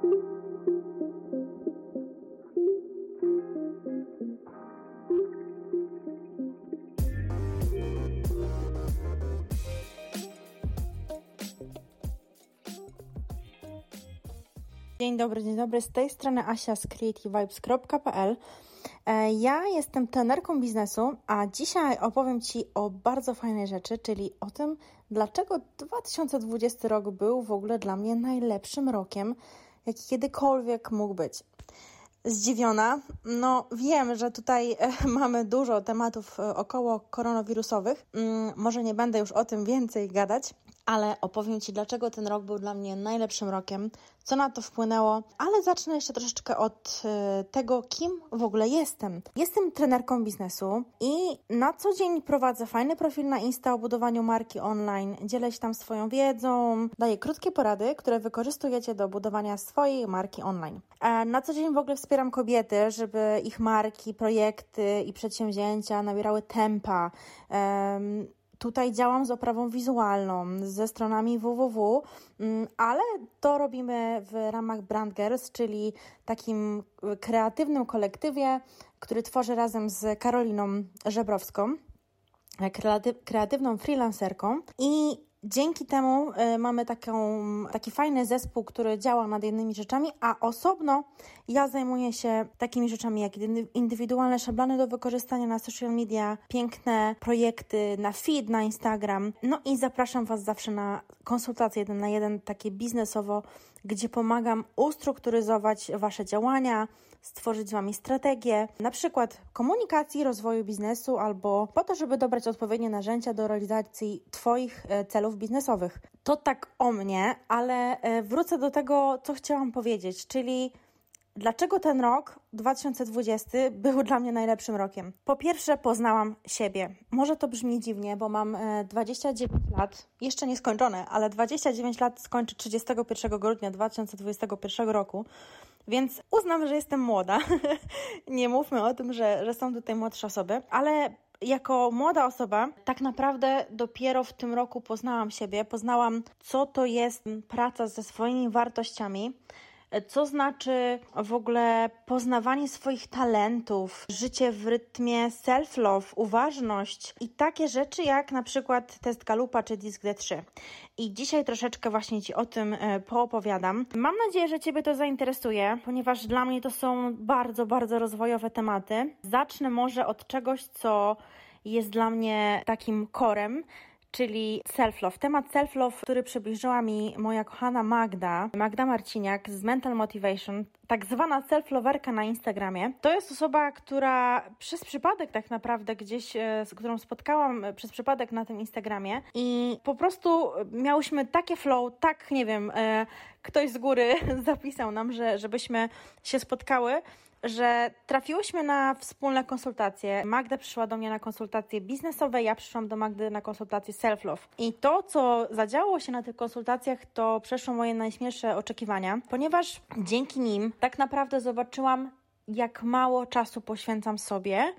Dzień dobry, dzień dobry. Z tej strony Asia z creativevibes.pl. E, ja jestem trenerką biznesu, a dzisiaj opowiem Ci o bardzo fajnej rzeczy, czyli o tym, dlaczego 2020 rok był w ogóle dla mnie najlepszym rokiem, jaki kiedykolwiek mógł być. Zdziwiona? No, wiem, że tutaj e, mamy dużo tematów e, około koronawirusowych. Mm, może nie będę już o tym więcej gadać, ale opowiem Ci, dlaczego ten rok był dla mnie najlepszym rokiem, co na to wpłynęło, ale zacznę jeszcze troszeczkę od y, tego, kim w ogóle jestem. Jestem trenerką biznesu i na co dzień prowadzę fajny profil na Insta o budowaniu marki online, dzielę się tam swoją wiedzą, daję krótkie porady, które wykorzystujecie do budowania swojej marki online. A na co dzień w ogóle wspieram kobiety, żeby ich marki, projekty i przedsięwzięcia nabierały tempa. Tutaj działam z oprawą wizualną, ze stronami www, mm, ale to robimy w ramach Brand Girls, czyli takim kreatywnym kolektywie, który tworzy razem z Karoliną Żebrowską, kreatywną freelancerką. I Dzięki temu y, mamy taką, taki fajny zespół, który działa nad innymi rzeczami, a osobno ja zajmuję się takimi rzeczami jak indywidualne szablony do wykorzystania na social media, piękne projekty na feed, na Instagram. No i zapraszam Was zawsze na konsultacje jeden na jeden, takie biznesowo, gdzie pomagam ustrukturyzować Wasze działania, stworzyć z Wami strategię, na przykład komunikacji, rozwoju biznesu albo po to, żeby dobrać odpowiednie narzędzia do realizacji Twoich e, celów biznesowych. To tak o mnie, ale e, wrócę do tego, co chciałam powiedzieć, czyli Dlaczego ten rok 2020 był dla mnie najlepszym rokiem? Po pierwsze, poznałam siebie. Może to brzmi dziwnie, bo mam 29 e, lat, jeszcze nie skończone, ale 29 lat skończy 31 grudnia 2021 roku. Więc uznam, że jestem młoda. nie mówmy o tym, że, że są tutaj młodsze osoby, ale jako młoda osoba, tak naprawdę dopiero w tym roku poznałam siebie, poznałam, co to jest praca ze swoimi wartościami co znaczy w ogóle poznawanie swoich talentów, życie w rytmie self-love, uważność i takie rzeczy jak na przykład test Galupa czy Disk D3. I dzisiaj troszeczkę właśnie Ci o tym e, poopowiadam. Mam nadzieję, że Ciebie to zainteresuje, ponieważ dla mnie to są bardzo, bardzo rozwojowe tematy. Zacznę może od czegoś, co jest dla mnie takim korem, czyli self-love. Temat self-love, który przybliżyła mi moja kochana Magda, Magda Marciniak z Mental Motivation, tak zwana self-loverka na Instagramie. To jest osoba, która przez przypadek tak naprawdę gdzieś, e, z którą spotkałam e, przez przypadek na tym Instagramie i po prostu miałyśmy takie flow, tak nie wiem, e, ktoś z góry zapisał nam, że żebyśmy się spotkały, że trafiłyśmy na wspólne konsultacje. Magda przyszła do mnie na konsultacje biznesowe, ja przyszłam do Magdy na konsultacje self-love. I to, co zadziało się na tych konsultacjach, to przeszło moje najśmielsze oczekiwania, ponieważ dzięki nim tak naprawdę zobaczyłam, jak mało czasu poświęcam sobie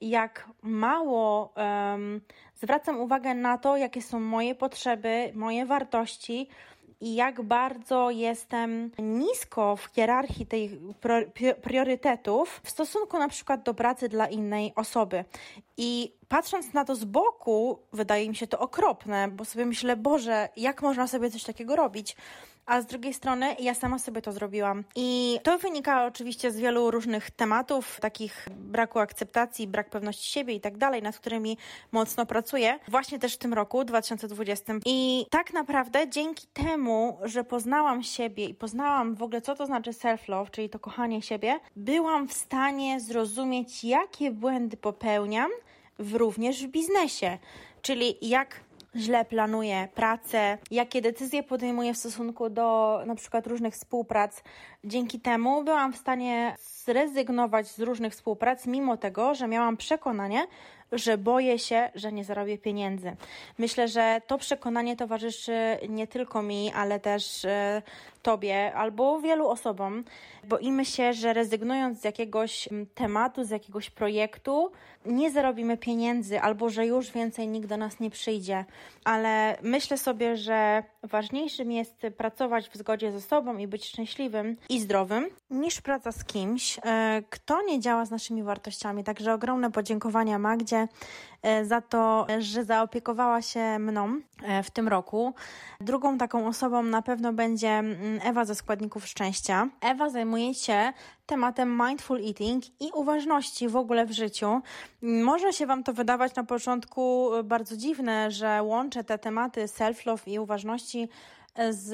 jak mało um, zwracam uwagę na to, jakie są moje potrzeby, moje wartości, i jak bardzo jestem nisko w hierarchii tej priorytetów w stosunku na przykład do pracy dla innej osoby. I patrząc na to z boku, wydaje mi się to okropne, bo sobie myślę, Boże, jak można sobie coś takiego robić? A z drugiej strony ja sama sobie to zrobiłam. I to wynika oczywiście z wielu różnych tematów, takich braku akceptacji, brak pewności siebie i tak dalej, nad którymi mocno pracuję, właśnie też w tym roku 2020. I tak naprawdę dzięki temu, że poznałam siebie i poznałam w ogóle, co to znaczy self-love, czyli to kochanie siebie, byłam w stanie zrozumieć, jakie błędy popełniam, w, również w biznesie. Czyli jak źle planuję pracę, jakie decyzje podejmuję w stosunku do na przykład różnych współprac. Dzięki temu byłam w stanie zrezygnować z różnych współprac, mimo tego, że miałam przekonanie, że boję się, że nie zarobię pieniędzy. Myślę, że to przekonanie towarzyszy nie tylko mi, ale też e, Tobie albo wielu osobom. Boimy się, że rezygnując z jakiegoś tematu, z jakiegoś projektu, nie zarobimy pieniędzy albo że już więcej nikt do nas nie przyjdzie. Ale myślę sobie, że ważniejszym jest pracować w zgodzie ze sobą i być szczęśliwym i zdrowym, niż praca z kimś, e, kto nie działa z naszymi wartościami. Także ogromne podziękowania Magdzie za to, że zaopiekowała się mną e, w tym roku. Drugą taką osobą na pewno będzie mm, Ewa ze składników szczęścia. Ewa zajmuje się tematem mindful eating i uważności w ogóle w życiu. Może się Wam to wydawać na początku bardzo dziwne, że łączę te tematy self-love i uważności z,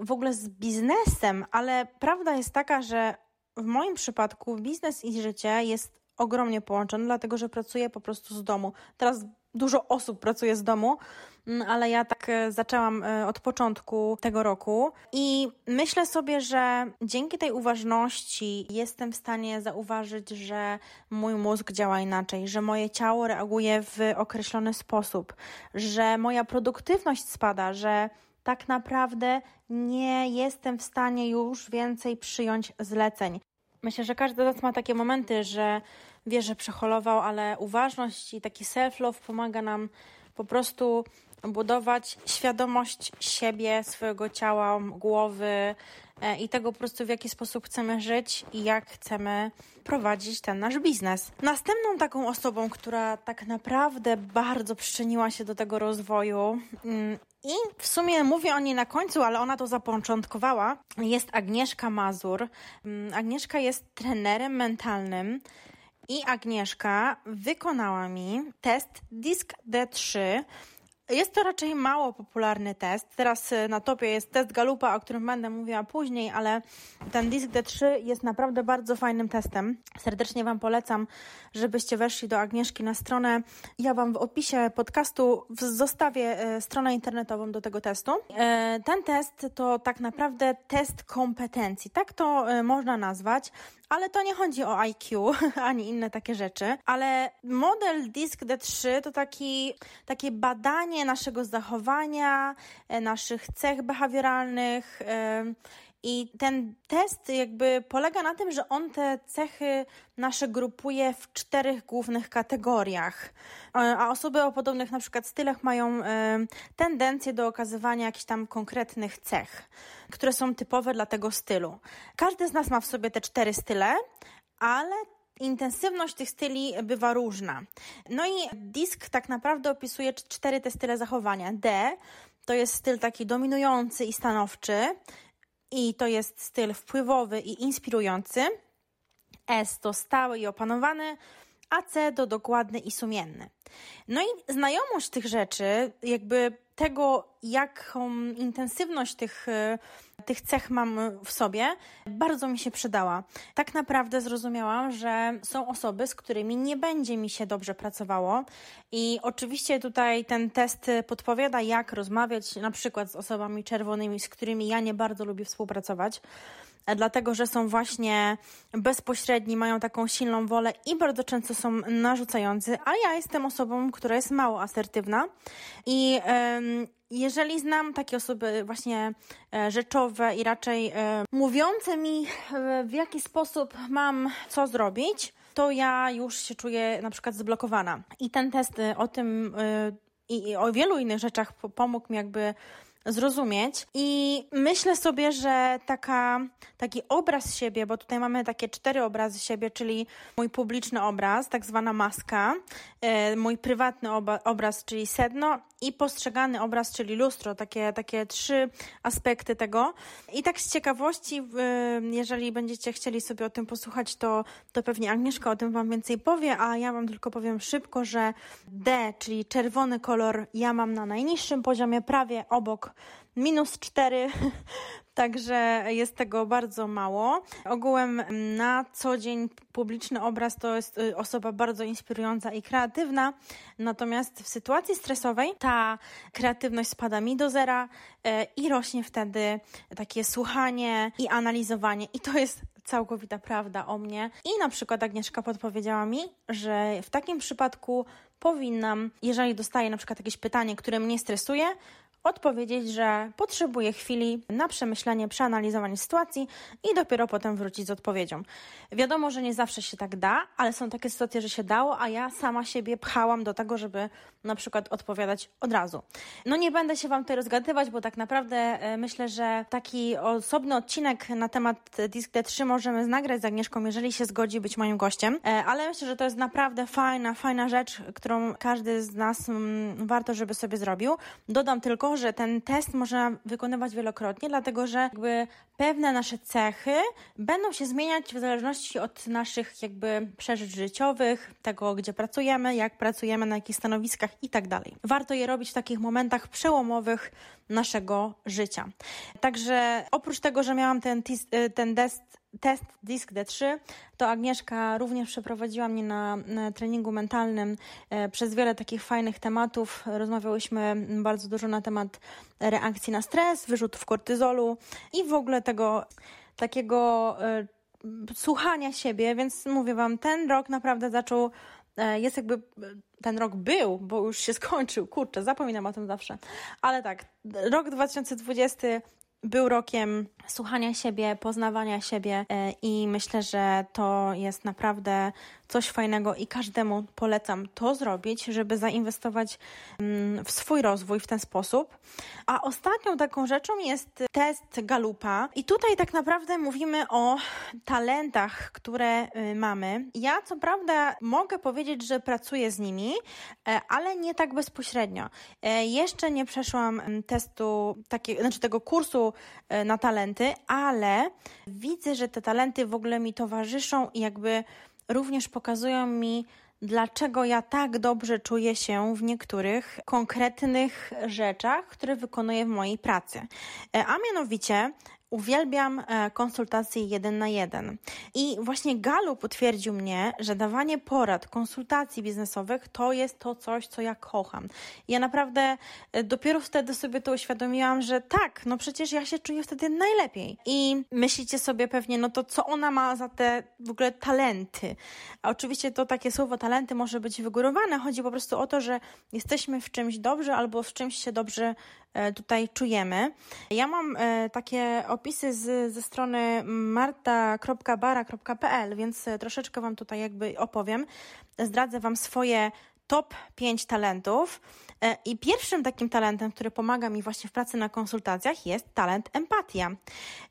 w ogóle z biznesem, ale prawda jest taka, że w moim przypadku biznes i życie jest ogromnie połączone, dlatego że pracuję po prostu z domu. Teraz dużo osób pracuje z domu, mm, ale ja tak e, zaczęłam e, od początku tego roku i myślę sobie, że dzięki tej uważności jestem w stanie zauważyć, że mój mózg działa inaczej, że moje ciało reaguje w określony sposób, że moja produktywność spada, że tak naprawdę nie jestem w stanie już więcej przyjąć zleceń. Myślę, że każdy z nas ma takie momenty, że wie, że przeholował, ale uważność i taki self-love pomaga nam po prostu budować świadomość siebie, swojego ciała, głowy e, i tego po prostu w jaki sposób chcemy żyć i jak chcemy prowadzić ten nasz biznes. Następną taką osobą, która tak naprawdę bardzo przyczyniła się do tego rozwoju mm, i w sumie mówię o niej na końcu, ale ona to zapoczątkowała, jest Agnieszka Mazur. Mm, Agnieszka jest trenerem mentalnym. I Agnieszka wykonała mi test DISC D3, jest to raczej mało popularny test. Teraz y, na topie jest test Galupa, o którym będę mówiła później, ale ten Disk D3 jest naprawdę bardzo fajnym testem. Serdecznie Wam polecam, żebyście weszli do Agnieszki na stronę. Ja Wam w opisie podcastu zostawię y, stronę internetową do tego testu. Y, ten test to tak naprawdę test kompetencji. Tak to można nazwać. Ale to nie chodzi o IQ ani inne takie rzeczy, ale model DISC D3 to taki, takie badanie naszego zachowania, e, naszych cech behawioralnych. I ten test jakby polega na tym, że on te cechy nasze grupuje w czterech głównych kategoriach. A osoby o podobnych na przykład stylach mają tendencję do okazywania jakichś tam konkretnych cech, które są typowe dla tego stylu. Każdy z nas ma w sobie te cztery style, ale intensywność tych styli bywa różna. No i disk tak naprawdę opisuje cztery te style zachowania. D to jest styl taki dominujący i stanowczy i to jest styl wpływowy i inspirujący. S to stały i opanowany, a C to dokładny i sumienny. No i znajomość tych rzeczy, jakby tego, jaką intensywność tych, e, tych cech mam w sobie, bardzo mi się przydała. Tak naprawdę zrozumiałam, że są osoby, z którymi nie będzie mi się dobrze pracowało, i oczywiście tutaj ten test podpowiada, jak rozmawiać na przykład z osobami czerwonymi, z którymi ja nie bardzo lubię współpracować dlatego że są właśnie bezpośredni, mają taką silną wolę i bardzo często są narzucający, a ja jestem osobą, która jest mało asertywna i jeżeli znam takie osoby właśnie e, rzeczowe i raczej e, mówiące mi, e, w jaki sposób mam co zrobić, to ja już się czuję na przykład zblokowana. I ten test o tym i o wielu innych rzeczach pomógł mi jakby zrozumieć. I myślę sobie, że taka, taki obraz siebie, bo tutaj mamy takie cztery obrazy siebie, czyli mój publiczny obraz, tak zwana maska, e, mój prywatny obraz, czyli sedno i postrzegany obraz, czyli lustro, takie, takie trzy aspekty tego. I tak z ciekawości, jeżeli będziecie chcieli sobie o tym posłuchać, to, to pewnie Agnieszka o tym Wam więcej powie, a ja Wam tylko powiem szybko, że D, czyli czerwony kolor, ja mam na najniższym poziomie, prawie obok minus 4, także jest tego bardzo mało. Ogółem na co dzień publiczny obraz to jest y, osoba bardzo inspirująca i kreatywna, natomiast w sytuacji stresowej ta kreatywność spada mi do zera y, i rośnie wtedy takie słuchanie i analizowanie i to jest całkowita prawda o mnie. I na przykład Agnieszka podpowiedziała mi, że w takim przypadku powinnam, jeżeli dostaję na przykład jakieś pytanie, które mnie stresuje, odpowiedzieć, że potrzebuję chwili na przemyślenie, przeanalizowanie sytuacji i dopiero potem wrócić z odpowiedzią. Wiadomo, że nie zawsze się tak da, ale są takie sytuacje, że się dało, a ja sama siebie pchałam do tego, żeby na przykład odpowiadać od razu. No nie będę się Wam tutaj rozgadywać, bo tak naprawdę e, myślę, że taki osobny odcinek na temat Disk D3 możemy nagrać z Agnieszką, jeżeli się zgodzi być moim gościem, e, ale myślę, że to jest naprawdę fajna, fajna rzecz, którą każdy z nas mm, warto, żeby sobie zrobił. Dodam tylko, że ten test można wykonywać wielokrotnie, dlatego że jakby pewne nasze cechy będą się zmieniać w zależności od naszych jakby przeżyć życiowych, tego gdzie pracujemy, jak pracujemy, na jakich stanowiskach i tak dalej. Warto je robić w takich momentach przełomowych naszego życia. Także oprócz tego, że miałam ten, ten test test Disk D3, to Agnieszka również przeprowadziła mnie na, na treningu mentalnym e, przez wiele takich fajnych tematów. Rozmawiałyśmy bardzo dużo na temat reakcji na stres, wyrzutów kortyzolu i w ogóle tego takiego e, słuchania siebie, więc mówię Wam, ten rok naprawdę zaczął e, jest jakby, ten rok był, bo już się skończył, kurczę, zapominam o tym zawsze. Ale tak, rok 2020 był rokiem słuchania siebie, poznawania siebie e, i myślę, że to jest naprawdę coś fajnego i każdemu polecam to zrobić, żeby zainwestować mm, w swój rozwój w ten sposób. A ostatnią taką rzeczą jest test Galupa i tutaj tak naprawdę mówimy o talentach, które y, mamy. Ja co prawda mogę powiedzieć, że pracuję z nimi, e, ale nie tak bezpośrednio. E, jeszcze nie przeszłam mm, testu, takiego, znaczy tego kursu na talenty, ale widzę, że te talenty w ogóle mi towarzyszą i jakby również pokazują mi, dlaczego ja tak dobrze czuję się w niektórych konkretnych rzeczach, które wykonuję w mojej pracy. E, a mianowicie Uwielbiam e, konsultacje jeden na jeden. I właśnie Galu potwierdził mnie, że dawanie porad, konsultacji biznesowych to jest to coś, co ja kocham. Ja naprawdę e, dopiero wtedy sobie to uświadomiłam, że tak, no przecież ja się czuję wtedy najlepiej. I myślicie sobie pewnie, no to co ona ma za te w ogóle talenty? A oczywiście to takie słowo talenty może być wygórowane. Chodzi po prostu o to, że jesteśmy w czymś dobrze albo w czymś się dobrze tutaj czujemy. Ja mam e, takie opisy z, ze strony marta.bara.pl, więc e, troszeczkę Wam tutaj jakby opowiem. Zdradzę Wam swoje top 5 talentów. E, I pierwszym takim talentem, który pomaga mi właśnie w pracy na konsultacjach, jest talent empatia.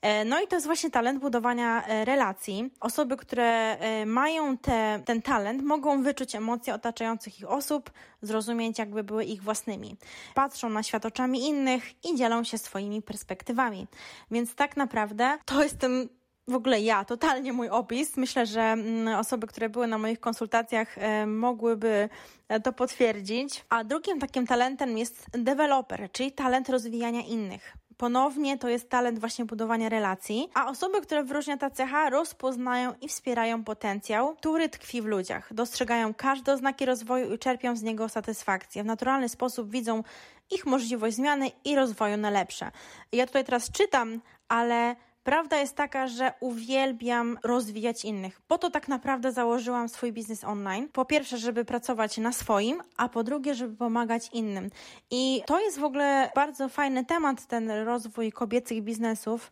E, no i to jest właśnie talent budowania e, relacji. Osoby, które mają te, ten talent, mogą wyczuć emocje otaczających ich osób, zrozumieć, jakby były ich własnymi. Patrzą na świat oczami innych i dzielą się swoimi perspektywami. Więc tak naprawdę to jest ten w ogóle ja, totalnie mój opis. Myślę, że mm, osoby, które były na moich konsultacjach, e, mogłyby e, to potwierdzić. A drugim takim talentem jest developer, czyli talent rozwijania innych. Ponownie to jest talent właśnie budowania relacji, a osoby, które wyróżnia ta cecha, rozpoznają i wspierają potencjał, który tkwi w ludziach. Dostrzegają każde oznaki rozwoju i czerpią z niego satysfakcję. W naturalny sposób widzą ich możliwość zmiany i rozwoju na lepsze. Ja tutaj teraz czytam, ale Prawda jest taka, że uwielbiam rozwijać innych. Po to tak naprawdę założyłam swój biznes online. Po pierwsze, żeby pracować na swoim, a po drugie, żeby pomagać innym. I to jest w ogóle bardzo fajny temat, ten rozwój kobiecych biznesów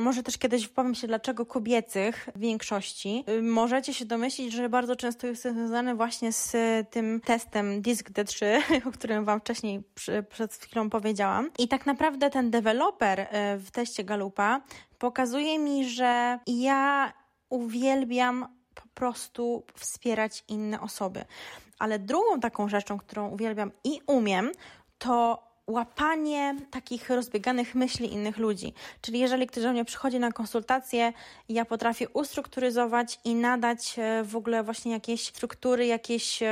może też kiedyś powiem się, dlaczego kobiecych w większości. Y, możecie się domyślić, że bardzo często jest związane właśnie z tym testem DISC D3, o którym Wam wcześniej przed chwilą powiedziałam. I tak naprawdę ten deweloper y, w teście Galupa pokazuje mi, że ja uwielbiam po prostu wspierać inne osoby. Ale drugą taką rzeczą, którą uwielbiam i umiem, to łapanie takich rozbieganych myśli innych ludzi. Czyli jeżeli ktoś do mnie przychodzi na konsultację, ja potrafię ustrukturyzować i nadać e, w ogóle właśnie jakieś struktury, jakieś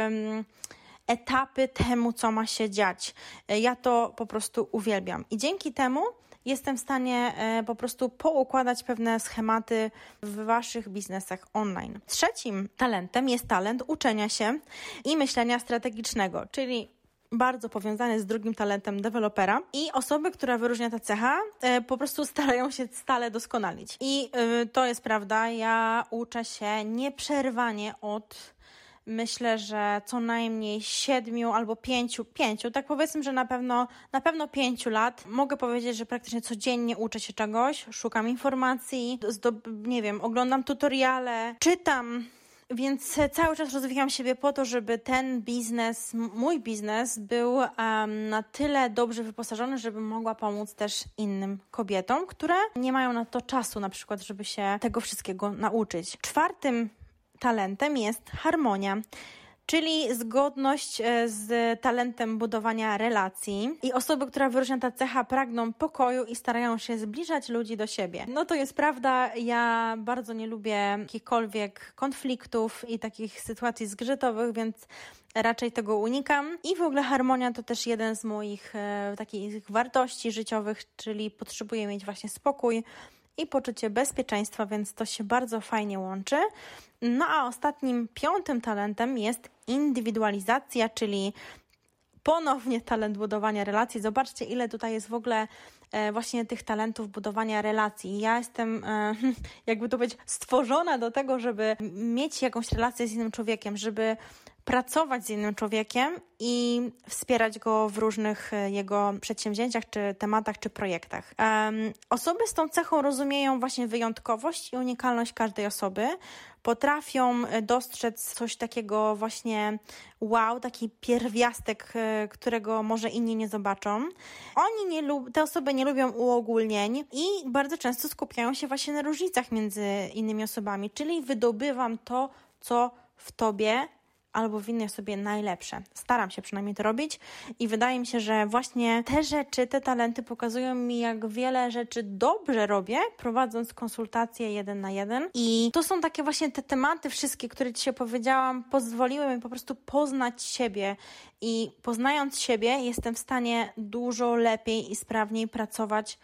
etapy temu, co ma się dziać. E, ja to po prostu uwielbiam. I dzięki temu jestem w stanie e, po prostu poukładać pewne schematy w Waszych biznesach online. Trzecim talentem jest talent uczenia się i myślenia strategicznego, czyli bardzo powiązany z drugim talentem dewelopera i osoby, która wyróżnia ta cecha, e, po prostu starają się stale doskonalić. I e, to jest prawda, ja uczę się nieprzerwanie od myślę, że co najmniej siedmiu albo pięciu, pięciu, tak powiedzmy, że na pewno, na pewno pięciu lat. Mogę powiedzieć, że praktycznie codziennie uczę się czegoś, szukam informacji, nie wiem, oglądam tutoriale, czytam więc cały czas rozwijam siebie po to, żeby ten biznes, mój biznes, był um, na tyle dobrze wyposażony, żeby mogła pomóc też innym kobietom, które nie mają na to czasu, na przykład, żeby się tego wszystkiego nauczyć. Czwartym talentem jest harmonia czyli zgodność e, z talentem budowania relacji. I osoby, które wyróżnia ta cecha, pragną pokoju i starają się zbliżać ludzi do siebie. No to jest prawda, ja bardzo nie lubię jakichkolwiek konfliktów i takich sytuacji zgrzytowych, więc raczej tego unikam. I w ogóle harmonia to też jeden z moich e, takich wartości życiowych, czyli potrzebuję mieć właśnie spokój i poczucie bezpieczeństwa, więc to się bardzo fajnie łączy. No a ostatnim, piątym talentem jest indywidualizacja, czyli ponownie talent budowania relacji. Zobaczcie, ile tutaj jest w ogóle e, właśnie tych talentów budowania relacji. Ja jestem, e, jakby to być, stworzona do tego, żeby mieć jakąś relację z innym człowiekiem, żeby pracować z innym człowiekiem i wspierać go w różnych e, jego przedsięwzięciach, czy tematach, czy projektach. Um, osoby z tą cechą rozumieją właśnie wyjątkowość i unikalność każdej osoby, potrafią e, dostrzec coś takiego właśnie wow, taki pierwiastek, e, którego może inni nie zobaczą. Oni nie lub, te osoby nie lubią uogólnień i bardzo często skupiają się właśnie na różnicach między innymi osobami, czyli wydobywam to, co w tobie albo w innej osobie najlepsze. Staram się przynajmniej to robić i wydaje mi się, że właśnie te rzeczy, te talenty pokazują mi, jak wiele rzeczy dobrze robię, prowadząc konsultacje jeden na jeden. I to są takie właśnie te tematy wszystkie, które dzisiaj powiedziałam, pozwoliły mi po prostu poznać siebie i poznając siebie jestem w stanie dużo lepiej i sprawniej pracować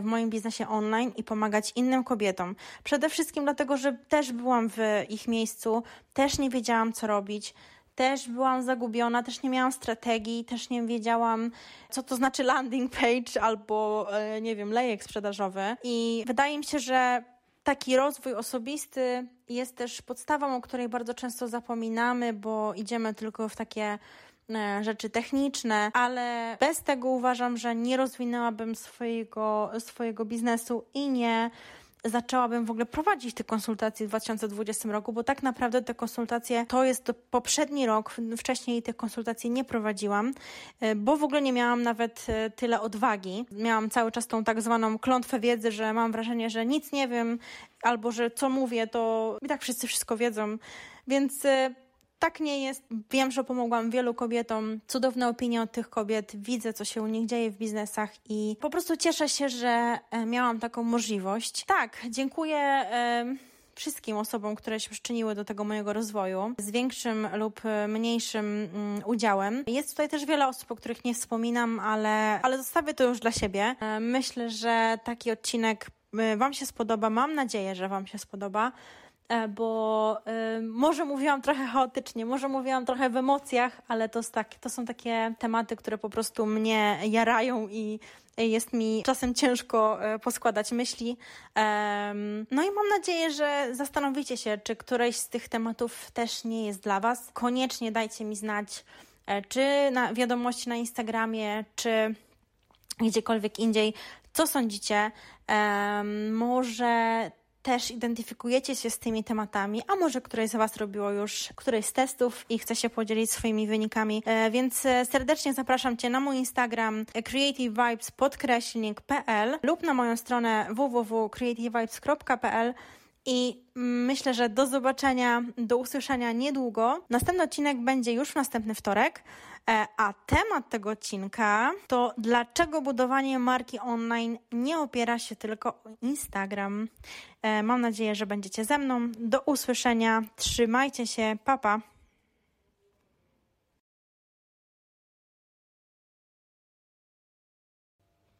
w moim biznesie online i pomagać innym kobietom. Przede wszystkim dlatego, że też byłam w ich miejscu, też nie wiedziałam, co robić. Też byłam zagubiona, też nie miałam strategii, też nie wiedziałam, co to znaczy landing page albo, e, nie wiem, lejek sprzedażowy. I wydaje mi się, że taki rozwój osobisty jest też podstawą, o której bardzo często zapominamy, bo idziemy tylko w takie E, rzeczy techniczne, ale bez tego uważam, że nie rozwinęłabym swojego, swojego biznesu i nie zaczęłabym w ogóle prowadzić te konsultacje w 2020 roku, bo tak naprawdę te konsultacje to jest poprzedni rok, wcześniej tych konsultacji nie prowadziłam, e, bo w ogóle nie miałam nawet e, tyle odwagi. Miałam cały czas tą tak zwaną klątwę wiedzy, że mam wrażenie, że nic nie wiem, albo że co mówię, to i tak wszyscy wszystko wiedzą. Więc tak nie jest. Wiem, że pomogłam wielu kobietom. Cudowne opinie od tych kobiet. Widzę, co się u nich dzieje w biznesach i po prostu cieszę się, że e, miałam taką możliwość. Tak, dziękuję. E, wszystkim osobom, które się przyczyniły do tego mojego rozwoju z większym lub mniejszym mm, udziałem. Jest tutaj też wiele osób, o których nie wspominam, ale, ale zostawię to już dla siebie. E, myślę, że taki odcinek Wam się spodoba. Mam nadzieję, że Wam się spodoba. E, bo y, może mówiłam trochę chaotycznie, może mówiłam trochę w emocjach, ale to, tak, to są takie tematy, które po prostu mnie jarają i jest mi czasem ciężko e, poskładać myśli. No i mam nadzieję, że zastanowicie się, czy któreś z tych tematów też nie jest dla Was. Koniecznie dajcie mi znać, czy na wiadomości na Instagramie, czy gdziekolwiek indziej, co sądzicie. Może też identyfikujecie się z tymi tematami, a może któreś z Was robiło już któreś z testów i chce się podzielić swoimi wynikami. E, więc e, serdecznie zapraszam Cię na mój Instagram creativevibes.pl lub na moją stronę www.creativevibes.pl i myślę, że do zobaczenia, do usłyszenia niedługo. Następny odcinek będzie już w następny wtorek, e, a temat tego odcinka to dlaczego budowanie marki online nie opiera się tylko o Instagram. E, mam nadzieję, że będziecie ze mną. Do usłyszenia. Trzymajcie się. Papa. Pa.